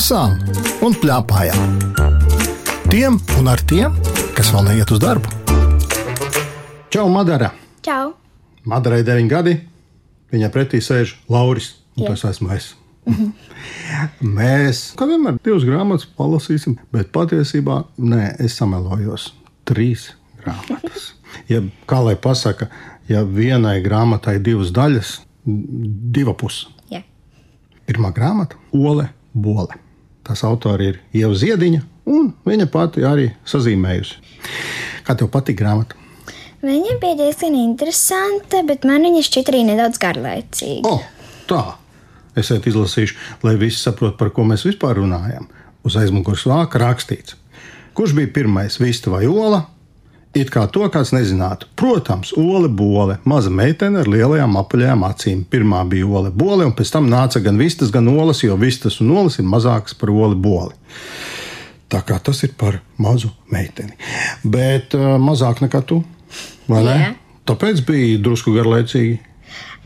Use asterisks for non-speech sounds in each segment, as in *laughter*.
lasām un plēpājām. Tiem un ar tiem, kas vēl neiet uz darbu. Čau, Madara! Čau! Madarai 9 gadi, viņai pretī sēž Lauris, un Jā. tas esmu es. *laughs* Mēs, kā vienmēr, divas grāmatas palasīsim, bet patiesībā nē, es samelojos. Trīs grāmatas. Ja, kā lai pasaka, ja vienai grāmatai divas daļas, diva puses. Jā. Pirmā grāmata - Ole Bole. Tas autori ir Ieva Ziediņa, un viņa pati arī sazīmējusi. Kā tev patīk grāmata? Viņa bija diezgan interesanta, bet man viņa šķiet arī nedaudz garlaicīga. O, tā. Es šeit izlasīšu, lai visi saprotu, par ko mēs vispār runājam. Uz aizmugures vāka rakstīts, kurš bija pirmais, vista vai ola? It kā to kāds nezinātu. Protams, Ole Bole, maza meitene ar lielajām apaļajām acīm. Pirmā bija Ole Bole, un pēc tam nāca gan vistas, gan olas, jo vistas un olas ir mazākas par Ole Boli. Tā kā tas ir par mazu meiteni. Bet uh, mazāk nekā tu, vai ne? Jā. Tāpēc bija drusku garlaicīgi.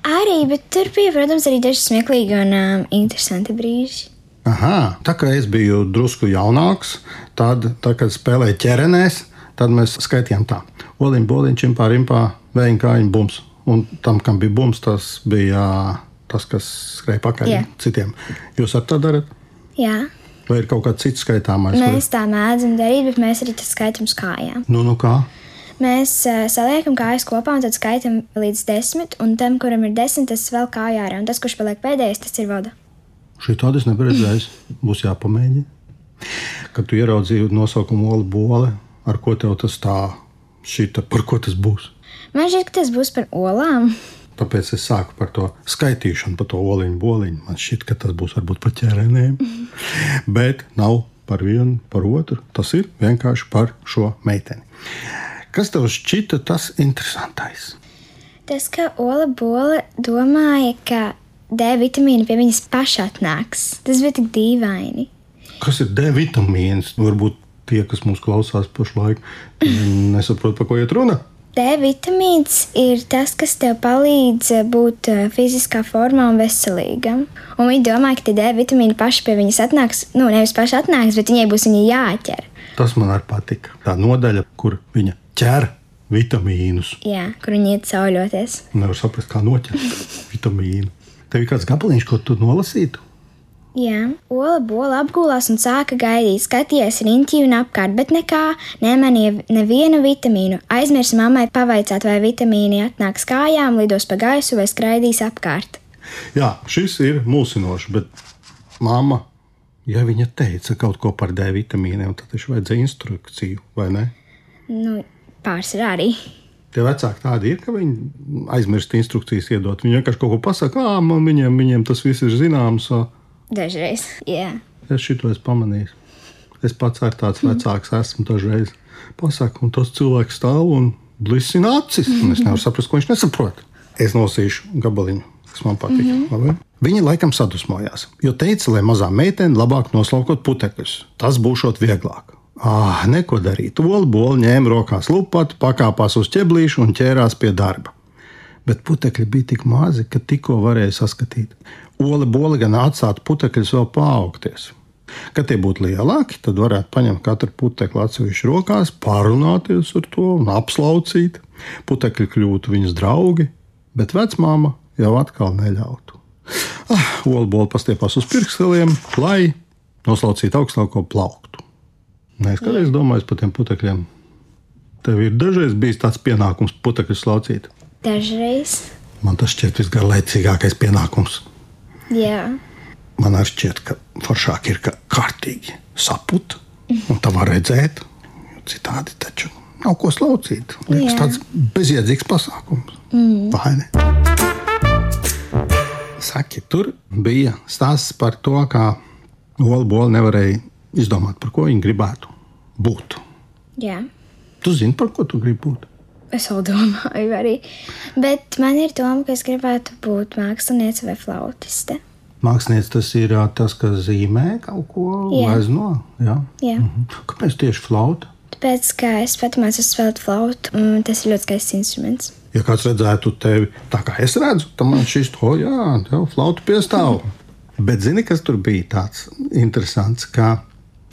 Arī, bet tur bija, protams, arī daži smieklīgi un um, interesanti brīži. Aha, tā kā es biju drusku jaunāks, tad, tā, kad spēlēju ķerenēs, tad mēs skaitījām tā. Oliņš, boliņš, čimpā, rimpā, vējiņa kājiņa, bums. Un tam, kam bija bums, tas bija tas, kas skrēja pakaļ Jā. citiem. Jūs ar tā darat? Jā, Vai ir kaut kāds cits skaitāmais? mēs tā mēdzam darīt, bet mēs arī skaitām uz kājām. Nu, nu kā? Mēs uh, saliekam kājas kopā un tad skaitām līdz desmit, un tam, kuram ir desmit, tas vēl kājā ārā, un tas, kurš paliek pēdējais, tas ir vada. Šī tāda es nebiju redzējis. *clears throat* Būs jāpamēģina. Kad tu ieraudzīji nosaukumu Ola Bole, ar ko tev tas tā šita, par ko tas būs? Man šķiet, ka tas būs par olām. Tāpēc es sāku par to skaitīšanu, par to oliņu, boliņu. Man šķiet, ka tas būs varbūt par ķērenēm. Bet nav par vienu, par otru. Tas ir vienkārši par šo meiteni. Kas tev šķita tas interesantais? Tas, ka Ola Bola domāja, ka D vitamīna pie viņas paša atnāks, tas bija tik dīvaini. Kas ir D vitamīns? Varbūt tie, kas mūs klausās pašlaik, nesaprot, par ko iet runa. D vitamīns ir tas, kas tev palīdz eh, būt eh, fiziskā formā un veselīgam. Un viņi domā, ka tie D vitamīni paši pie viņas atnāks. Nu, nevis paši atnāks, bet viņai būs viņa jāķer. Tas man arī patika. Tā nodaļa, kur viņa ķer vitamīnus. Jā, kur viņi iet sauļoties. Nevar saprast, kā noķert vitamīnu. Tev ir kāds gabaliņš, ko tu nolasītu? Jā, Ola bola apgulās un sāka gaidīt, skatījās riņķī un apkārt, bet nekā nemanīja nevienu vitamīnu. Aizmirsa mammai pavaicāt, vai vitamīni atnāks kājām, lidos pa gaisu vai skraidīs apkārt. Jā, šis ir mulsinošs, bet mamma, ja viņa teica kaut ko par D vitamīniem, tad taču vajadzēja instrukciju, vai ne? Nu, pārsvarā arī. Tie vecāki tādi ir, ka viņi aizmirst instrukcijas iedot. Viņi vienkārši kaut ko pasakā, man viņiem, viņiem tas viss ir zināms. ā." Dažreiz. Jā. Es šito esmu pamanījis. Es pats ar tāds vecāks esmu dažreiz pasaku, un tas cilvēks stāv un blisina acis. un Es nevaru saprast, ko viņš nesaprot. Es nosīšu gabaliņu, kas man patīk. Mm -hmm. Viņi laikam sadusmojās, jo teica, lai mazā meitene labāk noslaukot putekļus. Tas būšot vieglāk. Ah, neko darīt. Olu bolu ņēma rokās lupatu, pakāpās uz ķeblīšu un ķērās pie darba bet putekļi bija tik mazi, ka tikko varēja saskatīt. Ola bola gan atstātu putekļus vēl paaugties. Kad tie būtu lielāki, tad varētu paņemt katru putekli atsevišķi rokās, pārunāties ar to un apslaucīt. Putekļi kļūtu viņas draugi, bet vecmāma jau atkal neļautu. Ah, Ola bola pastiepās uz pirksteliem, lai noslaucītu augstāko plauktu. Nē, es kādreiz domāju par tiem putekļiem. Tev ir dažreiz bijis tāds pienākums putekļus slaucīt. Dažreiz. Man tas šķiet visgarlaicīgākais pienākums. Jā. Man arī šķiet, ka foršāk ir, ka kārtīgi saput, un tā var redzēt. Citādi taču nav ko slaucīt. Liekas, Jā. tāds bezjēdzīgs pasākums. Mm. Vai ne? Saki, tur bija stāsts par to, kā Ola Bola nevarēja izdomāt, par ko viņa gribētu būt. Jā. Tu zini, par ko tu gribi būt? Es vēl domāju, arī. Bet man ir doma, ka es gribētu būt māksliniece vai flautiste. Mākslinieks tas ir tas, kas zīmē kaut ko. Jā. Mhm. Kāpēc tieši flauta? Tāpēc, ka es pat mācos spēlēt flautu, un tas ir ļoti skaists instruments. Ja kāds redzētu tevi tā, kā es redzu, tad man šis to, jā, tev flauta piestāv. Bet zini, kas tur bija tāds interesants, ka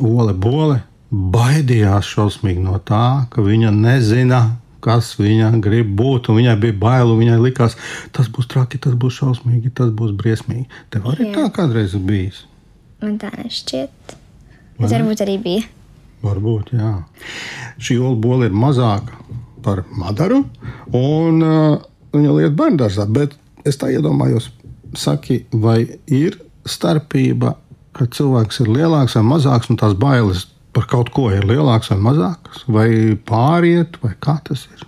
Ole Bole baidījās šausmīgi no tā, ka viņa nezina, kas viņa grib būt, viņai bija bail, viņai likās, tas būs traki, tas būs šausmīgi, tas būs briesmīgi. Tev arī Jā. tā kādreiz bijis. Man tā nešķiet. Tas varbūt arī bija. Varbūt, jā. Šī olbola ir mazāka par madaru, un uh, viņa lieta bērngārzā. Bet es tā iedomājos, saki, vai ir starpība, ka cilvēks ir lielāks vai mazāks, un tās bailes par kaut ko ir lielākas vai mazākas, vai pāriet, vai kā tas ir.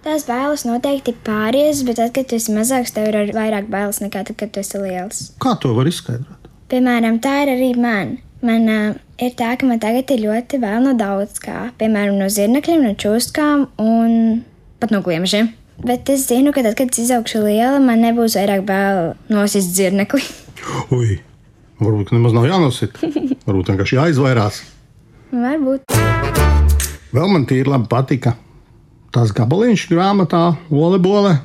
Tās bailes noteikti pāries, bet tad, kad tu esi mazāks, tev ir vairāk bailes nekā tad, kad tu esi liels. Kā to var izskaidrot? Piemēram, tā ir arī man. Man uh, ir tā, ka man tagad ir ļoti vēl no daudz kā. Piemēram, no zirnekļiem, no čūskām un pat no gliemžiem. Bet es zinu, ka tad, kad es izaugšu liela, man nebūs vairāk bail nosist zirnekli. Ui, varbūt nemaz nav jānosit. *laughs* Varbūt vienkārši jāizvairās. Varbūt. Vēl man tīri labi patika tas gabaliņš grāmatā Olebole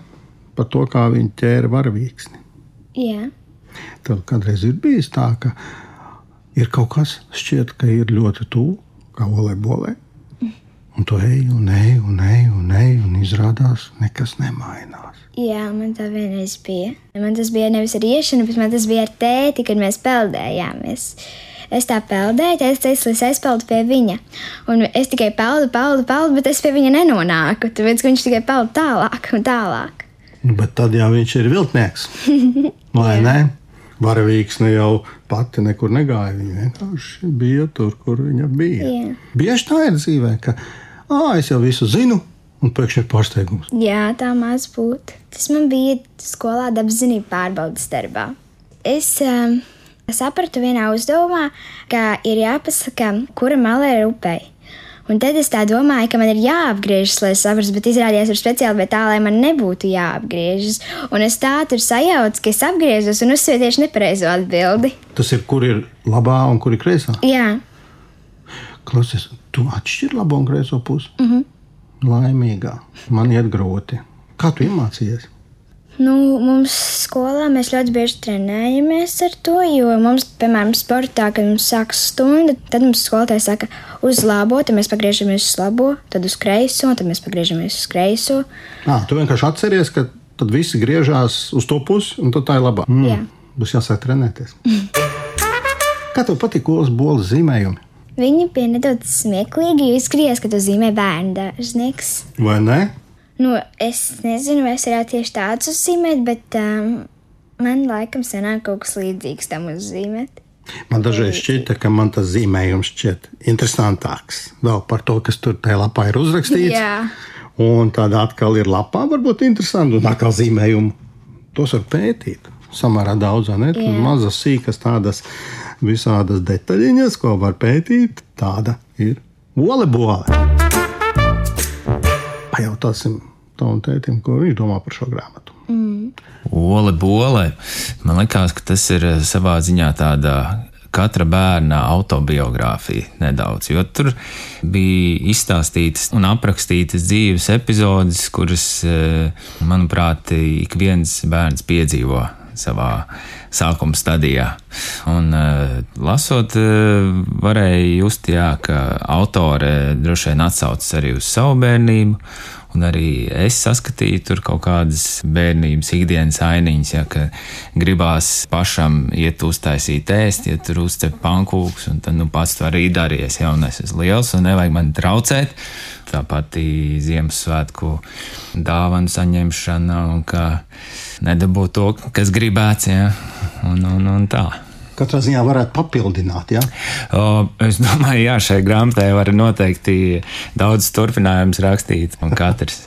par to, kā viņi ķēra varavīksni. Jā. Tad kādreiz ir bijis tā, ka ir kaut kas, šķiet, ka ir ļoti tuvu, kā Olebole. Un tu ej, un ej, un ej, un ej, un izrādās, nekas nemainās. Jā, man tā vienreiz bija. Man tas bija nevis ar iešanu, bet man tas bija ar tēti, kad mēs peldējāmies. Es tā peldēju, teicu, teicu, lai aizpeldu pie viņa. Un es tikai peldu, peldu, peldu, bet es pie viņa nenonāku. Tāpēc viņš tikai peld tālāk un tālāk. Nu, Bet tad jau viņš ir viltnieks. *laughs* Vai ne? Varavīksne jau pati nekur negāja. Viņa vienkārši bija tur, kur viņa bija. Jā. Bieži tā ir dzīvē, ka ah, es jau visu zinu, un pēkšņi ir pārsteigums. Jā, tā maz būtu. Tas man bija skolā dabas zinību pārbaudas darbā. Es um, sapratu vienā uzdevumā, ka ir jāpasaka, kura malā ir upei. Un tad es tā domāju, ka man ir jāapgriežas, lai saprastu, bet izrādījās ar speciāli, bet tā, lai man nebūtu jāapgriežas. Un es tā tur sajaucu, ka es apgriezos un uzsvēru tieši nepareizo atbildi. Tas ir, kur ir labā un kur ir kreisā. Jā, Klausies, tu atšķiri labo un kreiso pusi. Mm -hmm. Laimīgā. Man iet grūti. Kā tu iemācījies? Nu, mums skolā mēs ļoti bieži trenējamies ar to, jo mums, piemēram, sportā, kad mums sākas stunda, tad mums skolotāji saka, uz labo, tad mēs pagriežamies uz labo, tad uz kreiso, tad mēs pagriežamies uz kreiso. À, tu vienkārši atceries, ka tad visi griežās uz to pusi, un tad tā ir labā. Mm. Jā. Būs jāsāk trenēties. *laughs* Kā tev patīk olas bolas zīmējumi? Viņi bija nedaudz smieklīgi, jo izskatījās, ka tu zīmē bērnu dārznieks. Vai ne? Nu, es nezinu, vai es varētu tieši tādus uzzīmēt, bet um, man laikam sanāk kaut kas līdzīgs tam uzzīmēt. Man dažreiz šķita, ka man tas zīmējums šķiet interesantāks. Vēl par to, kas tur tajā lapā ir uzrakstīts. Jā. Un tāda atkal ir lapā, varbūt interesanti. Un atkal zīmējumu tos var pētīt. Samērā daudz, ne? Mazas sīkas tādas visādas detaļiņas, ko var pētīt. Tāda ir volejbola. Pajautāsim tam tētim, ko viņš domā par šo grāmatu. Ole Bole. Man liekas, ka tas ir eh, savā ziņā tāda katra bērna autobiogrāfija nedaudz, jo tur bija izstāstītas un aprakstītas dzīves epizodes, kuras, eh, manuprāt, ik viens bērns piedzīvo savā sākuma stadijā. Un, eh, lasot, eh, varēja just, jā, ka autore droši vien atsaucas arī uz savu bērnību. Un arī es saskatīju tur kaut kādas bērnības, ikdienas ainiņas, ja gribās pašam iet uztaisīt ēst, ja tur uzcep pankūks, un tad nu pats to arī darījies. Ja, un es esmu liels un nevajag man traucēt. Tāpat Ziemassvētku dāvanu saņemšana, un ka nedabūt to, kas gribēts, ja, un, un, un tā. Katrā ziņā varētu papildināt, ja? O, es domāju, jā, šai grāmatai var noteikti daudz turpinājumus rakstīt, un katrs.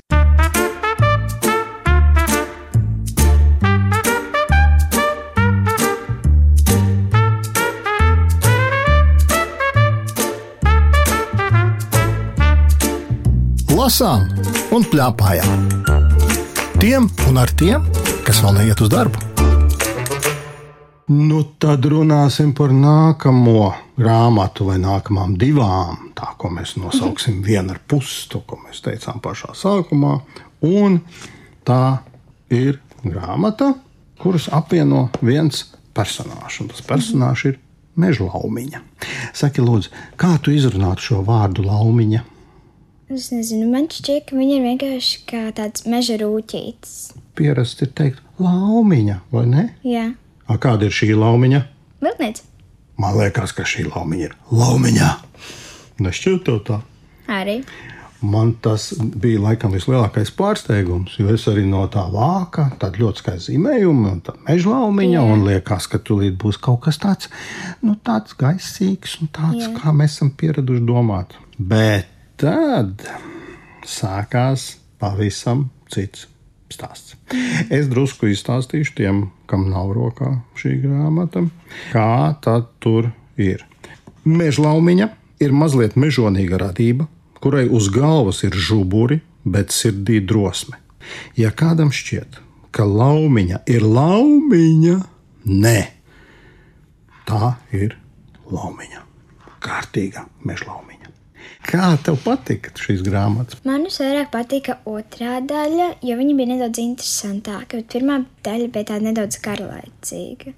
lasām un plēpājām. Tiem un ar tiem, kas vēl neiet uz darbu. Nu, tad runāsim par nākamo grāmatu vai nākamām divām. Tā, ko mēs nosauksim vienu ar pusi, to, ko mēs teicām pašā sākumā. Un tā ir grāmata, kuras apvieno viens personāžs, un tas personāžs ir meža laumiņa. Saki, lūdzu, kā tu izrunātu šo vārdu laumiņa? Es nezinu, man šķiet, ka viņa ir vienkārši kā tāds meža rūtītis. Pierasti ir teikt, laumiņa, vai ne? Jā, A, kāda ir šī laumiņa? vilniec. Man liekas, ka šī laumiņa ir laumiņa. Nešķiet tev tā. Arī. Man tas bija laikam vislielākais pārsteigums, jo es arī no tā vāka tādu ļoti skaistu zīmējumu, un tā meža laumiņa, Jā. un liekas, ka tūlīt būs kaut kas tāds, nu, tāds gaisīgs un tāds, Jā. kā mēs esam pieraduši domāt. Bet tad sākās pavisam cits stāsts. Es drusku izstāstīšu tiem, kam nav rokā šī grāmata, kā tad tur ir. Mežlaumiņa ir mazliet mežonīga radība, kurai uz galvas ir žuburi, bet sirdī drosme. Ja kādam šķiet, ka laumiņa ir laumiņa, nē, tā ir laumiņa. Kārtīga mežlaumiņa. Kā tev patika šīs grāmatas? Man visvairāk patika otrā daļa, jo viņa bija nedaudz interesantāka, pirmā daļa bija tāda nedaudz garlaicīga.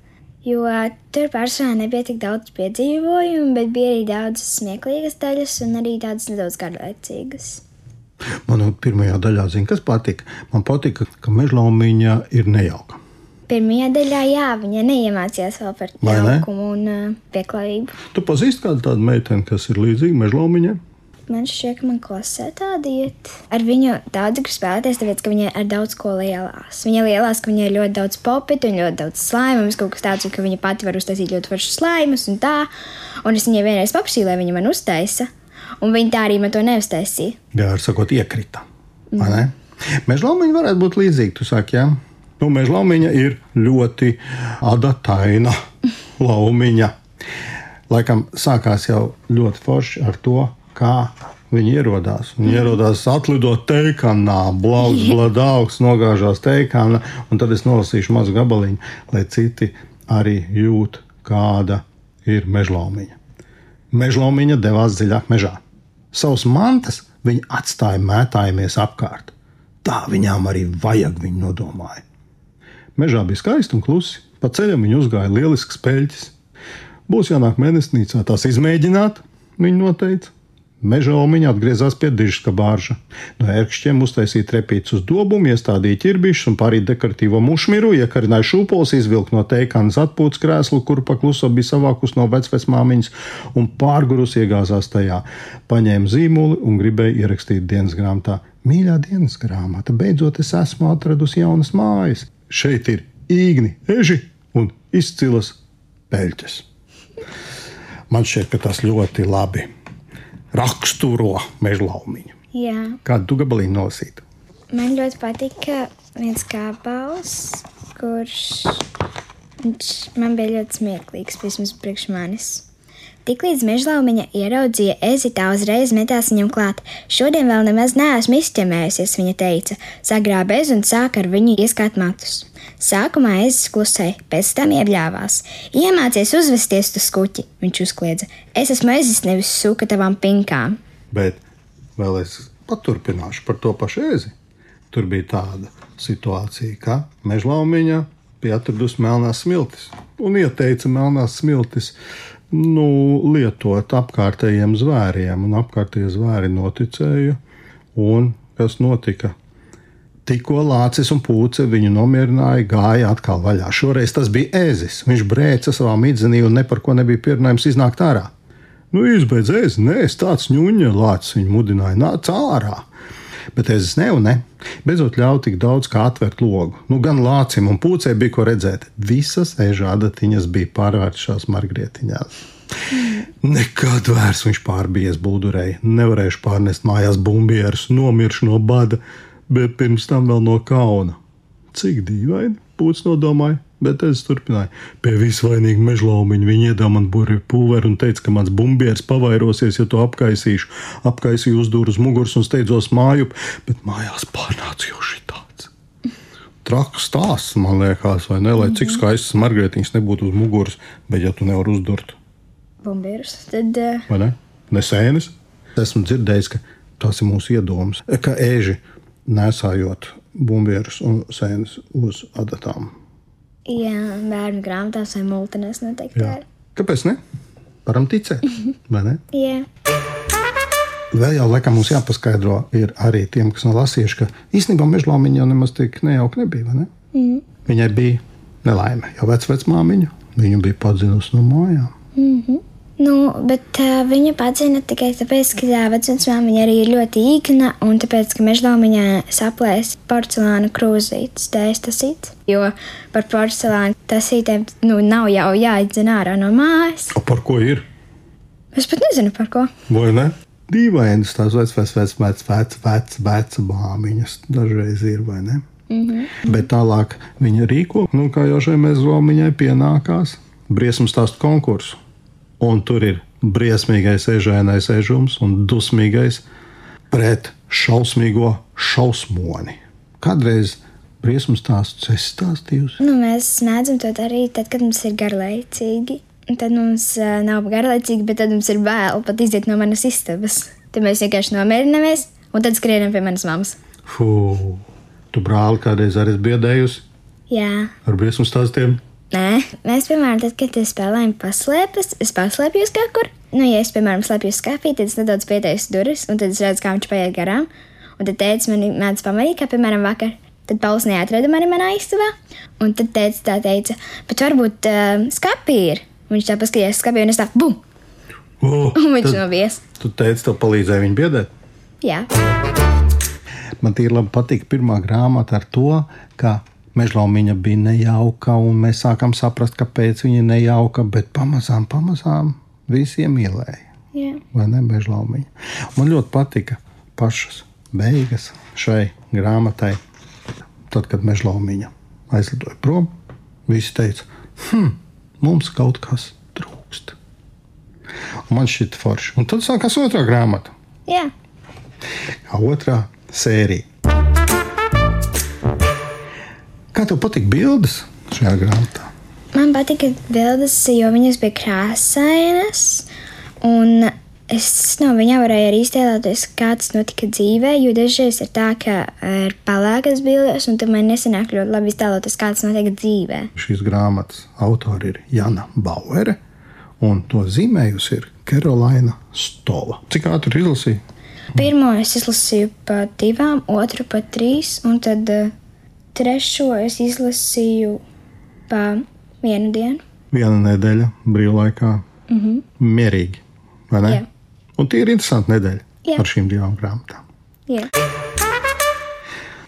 Jo tur pārsvarā nebija tik daudz piedzīvojumu, bet bija arī daudz smieklīgas daļas un arī tādas nedaudz garlaicīgas. Man pirmajā daļā zina, kas patika. Man patika, ka mežlaumiņa ir nejauka. Pirmajā daļā, jā, viņa neiemācījās vēl par jaukumu un uh, pieklājību. Tu pazīsti kādu tādu meiteni, kas ir līdzīga mežlaumiņai? Man šķiet, ka man klasē tāda iet. Ar viņu daudz grib spēlēties, tāpēc, ka viņai ar daudz ko lielās. Viņa lielās, ka viņai ir ļoti daudz popitu un ļoti daudz slāņu. Mums kaut kas tāds, ka viņa pati var uztaisīt ļoti foršus slāņus un tā. Un es viņai vienreiz paprasīju, lai viņa man uztaisa. Un viņa tā arī man to neuztaisīja. Jā, ar sakot, iekrita. Mm. Mežlaumiņa varētu būt līdzīga. Tu saki, jā, nu, mežlaumiņa ir ļoti adataina *laughs* laumiņa. Laikam sākās jau ļoti forši ar to, kā viņi ierodās. Viņi ierodās atlidot teikanā, blauks, *laughs* bladaugs, nogāžās teikanā, un tad es nolasīšu mazu gabaliņu, lai citi arī jūt, kāda ir mežlaumiņa. Mežlaumiņa devās dziļāk mežā. Savus mantas viņi atstāja mētājamies apkārt. Tā viņām arī vajag, viņi nodomāja. Mežā bija skaisti un klusi. Pa ceļam viņi uzgāja lielisks peļķis. Būs jānāk mēnesnīcā tās izmēģināt, viņi noteica. Meža omiņa atgriezās pie dižka bārža. No ērkšķiem uztaisīja trepītus uz dobumu, iestādīja ķirbīšus un pārīt dekoratīvo mušmiru, iekarināja šūpoles, izvilka no teikānas atpūtas krēslu, kur pakluso bija savākus no vecvecmāmiņas, un pārgurus iegāzās tajā. Paņēma zīmoli un gribēja ierakstīt dienas grāmatā. Mīļā dienas grāmata, beidzot es esmu atradusi jaunas mājas. Šeit ir īgni, eži un izcilas peļķes. Man šķiet, ka tas ļoti labi raksturo mežlaumiņu. Jā, Kādu gabalīnu nolasītu? man ļoti patika viens kāpals, kurš man bija ļoti smieklīgs, vismaz priekš manis. Tiklīdz mežlaumiņa ieraudzīja ezi, tā uzreiz metās viņam klāt. Šodien vēl nemaz neesmu izķemējusies, viņa teica, sagrāba ezi un sāka ar viņu ieskāt matus. Sākumā ezis klusēja, pēc tam iebļāvās. Iemācies uzvesties uz kuķi, viņš uzkliedza. Es esmu ezis, nevis suka tavām pinkām. Bet vēl es paturpināšu par to pašu ēzi. Tur bija tāda situācija, ka mežlaumiņa bija atradusi melnās smiltis un ieteica melnās smiltis nu, lietot apkārtējiem zvēriem, un apkārtējie zvēri noticēja. Un kas notika? Tikko lācis un pūce viņu nomierināja, gāja atkal vaļā. Šoreiz tas bija ēzis. Viņš brēca savā midzenī un ne par ko nebija pierunājums iznākt ārā. Nu, izbeidz ēst, nē, es tāds ņūņa lācis viņu mudināja, nāc ārā. Bet es ne, un ne. Beidzot ļāva tik daudz kā atvērt logu. Nu, gan lācim un pūcei bija ko redzēt. Visas eža adatiņas bija pārvērtušās margrietiņās. Nekad vairs viņš pārbies būdurēji, nevarēšu pārnest mājās bumbierus, nomiršu no bada, bet pirms tam vēl no kauna. Cik dīvaini, pūcis nodomāja, bet es turpināju. Pie visvainīga mežlaumiņa viņa iedāvā man burbuļu pulveri un teica, ka mans bumbieris pavairosies, ja to apkaisīšu. Apkaisīju uzdūru uz muguras un steidzos māju, bet mājās pārnāca jau šitāds. Traks stāsts, man liekas, vai ne? Lai cik skaistas margrietiņas nebūtu uz muguras, bet ja tu nevari uzdurt, Bumbierus, tad uh, vai ne? Nesēnes. Esmu dzirdējis, ka tas ir mūsu iedoms, ka ēži nesājot bumbierus un sēnes uz adatām. Jā, bērnu grāmatās vai multinēs noteikti. Jā. Kāpēc ne? Varam ticēt, *laughs* vai ne? Jā. Vēl jau laikam mums jāpaskaidro ir arī tiem, kas nav lasījuši, ka īstenībā mežlāmiņa jau nemaz tik nejauka nebija. Ne? Mm. Viņai bija nelaime, jo vecmāmiņa viņu bija padzinusi no mājām. Mm -hmm. Nu, bet uh, viņa padzina tikai tāpēc, ka tā vecmāmiņa arī ir ļoti īkna un tāpēc, ka mežlāmiņā saplēs porcelāna krūzītes dēļ tasīt. Jo par porcelāna tasītēm nu, nav jau jāizdzen ārā no mājas. O par ko ir? Es pat nezinu par ko. Vai ne? Dīvainas tās vecās, vecās, vecās, vecās, vecās māmiņas dažreiz ir, vai ne? Mm -hmm. Bet tālāk viņa rīko, nu, kā jau šai mezlomiņai pienākās, briesmu stāstu konkursu. Un tur ir briesmīgais ežēnais ežums un dusmīgais pret šausmīgo šausmoni. Kādreiz briesmu stāstus es stāstīju. Nu, mēs mēdzam to darīt tad, kad mums ir garlaicīgi. Tad mums nav garlaicīgi, bet tad mums ir bail pat iziet no manas istabas. Tad mēs vienkārši nomierinamies un tad skrienam pie manas mammas. Fū, tu brāli kādreiz arī biedējusi Jā, ar briesmu stāstiem? Nē, mēs, piemēram, tad, kad spēlējam paslēpes, es paslēpjos kaut kur. Nu, ja es, piemēram, slēpjos skāpī, tad es nedaudz pieteicu durvis, un tad es redzu, kā viņš paiet garām. Un tad teica, man mēdz pamanīt, kā, piemēram, vakar. Tad Pauls neatrada mani manā istabā, un tad teica, tā teica, bet varbūt uh, skāpī ir. Viņš tā paskatījās skāpī, un es tā, bum! Oh, Un viņš tad nobies. Tu teici, tev palīdzēja viņu biedēt. Jā, Man tie labi patīk pirmā grāmata ar to, ka mežlaumiņa bija nejauka, un mēs sākam saprast, kāpēc viņa ir nejauka, bet pamazām, pamazām visiem ielēja. jā. Vai ne mežlaumiņa? Man ļoti patika pašas beigas šai grāmatai. Tad, kad mežlaumiņa aizlidoja prom, visi teica, hm, mums kaut kas trūkst. Un man šķiet forši. Un tad sākās otrā grāmata. jā. Kā otrā sērija. Kā tev patīk bildes šajā grāmatā? Man patika bildes, jo viņas bija krāsainas. Un es no viņām varēju arī iztēloties, kā tas notika dzīvē. Jo dažreiz ir tā, ka ir pelēkas bildes, un tad man nesanāk ļoti labi iztēloties, kā tas notiek dzīvē. Šīs grāmatas autori ir Jana Bauere, un to zīmējusi ir Karolīna Stola. Cik ātri izlasīja? Pirmo es izlasīju pa divām, otru pa trīs, un tad uh, trešo es izlasīju pa vienu dienu. Viena nedēļa brīvlaikā. Mm -hmm. Mierīgi. vai ne? Jā. Un tie ir interesanti nedēļa Jā. ar šīm divām grāmatām. Jā.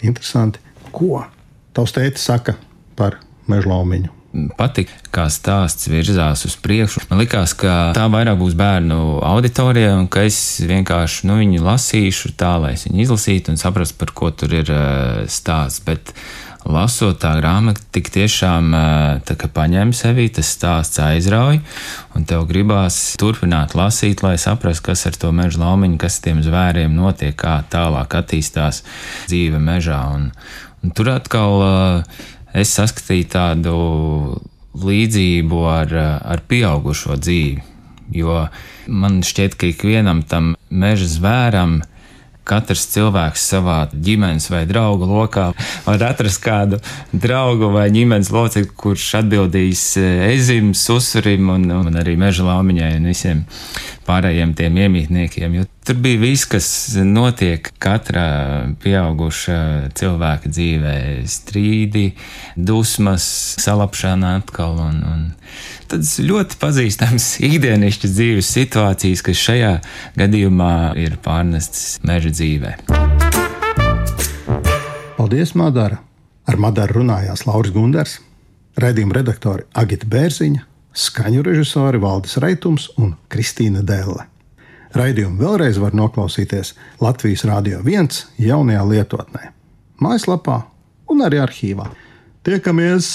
Interesanti, ko tavs tētis saka par mežlaumiņu. Patika, kā stāsts virzās uz priekšu. Man liekas, ka tā vairāk būs bērnu auditorija, un ka es vienkārši nu, viņu lasīšu tā, lai es viņu izlasītu un saprastu, par ko tur ir uh, stāsts. Bet lasot tā grāmatu, tik tiešām uh, tā kā paņem sevi, tas stāsts aizrauj, un tev gribās turpināt lasīt, lai saprastu, kas ar to meža laumiņu, kas ar tiem zvēriem notiek, kā tālāk attīstās dzīve mežā. Un, un tur atkal uh, es saskatīju tādu līdzību ar, ar pieaugušo dzīvi. Jo man šķiet, ka ikvienam tam meža zvēram katrs cilvēks savā ģimenes vai draugu lokā var atrast kādu draugu vai ģimenes locekli, kurš atbildīs ezim, susurim un, un arī meža laumiņai un visiem pārējiem tiem iemītniekiem. Jo tur bija viss, kas notiek katrā pieauguša cilvēka dzīvē - strīdi, dusmas, salapšana atkal. Un, un tādas ļoti pazīstamas *laughs* ikdienišķas dzīves situācijas, kas šajā gadījumā ir pārnestas meža dzīvē. Paldies, Madara! Ar Madaru runājās Lauris Gunders, raidījuma redaktori Agita Bērziņa, skaņu režisori Valdis Raitums un Kristīna Dēlle. Raidījumu vēlreiz var noklausīties Latvijas Rādio 1 jaunajā lietotnē, mājaslapā un arī arhīvā. Tiekamies!